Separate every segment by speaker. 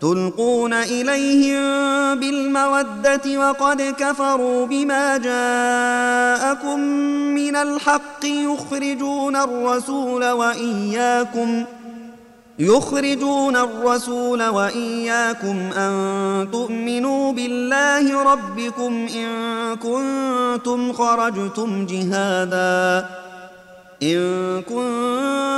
Speaker 1: تلقون إليهم بالمودة وقد كفروا بما جاءكم من الحق يخرجون الرسول وإياكم يخرجون الرسول وإياكم أن تؤمنوا بالله ربكم إن كنتم خرجتم جهادا إن كنتم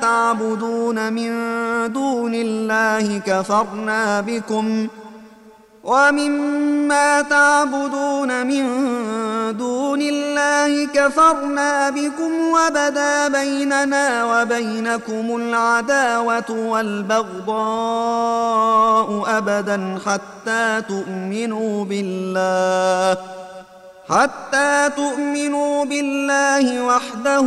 Speaker 1: تعبدون من دون الله كفرنا بكم ومما تعبدون من دون الله كفرنا بكم وبدا بيننا وبينكم العداوة والبغضاء أبدا حتى تؤمنوا بالله حتى تؤمنوا بالله وحده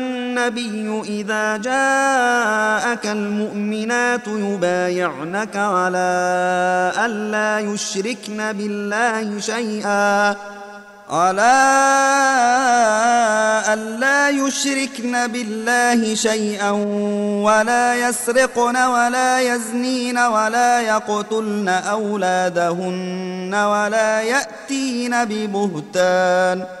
Speaker 1: النبي إذا جاءك المؤمنات يبايعنك على الا يشركن بالله شيئا. على ألا يشركن بالله شيئا ولا يسرقن ولا يزنين ولا يقتلن أولادهن ولا يأتين ببهتان.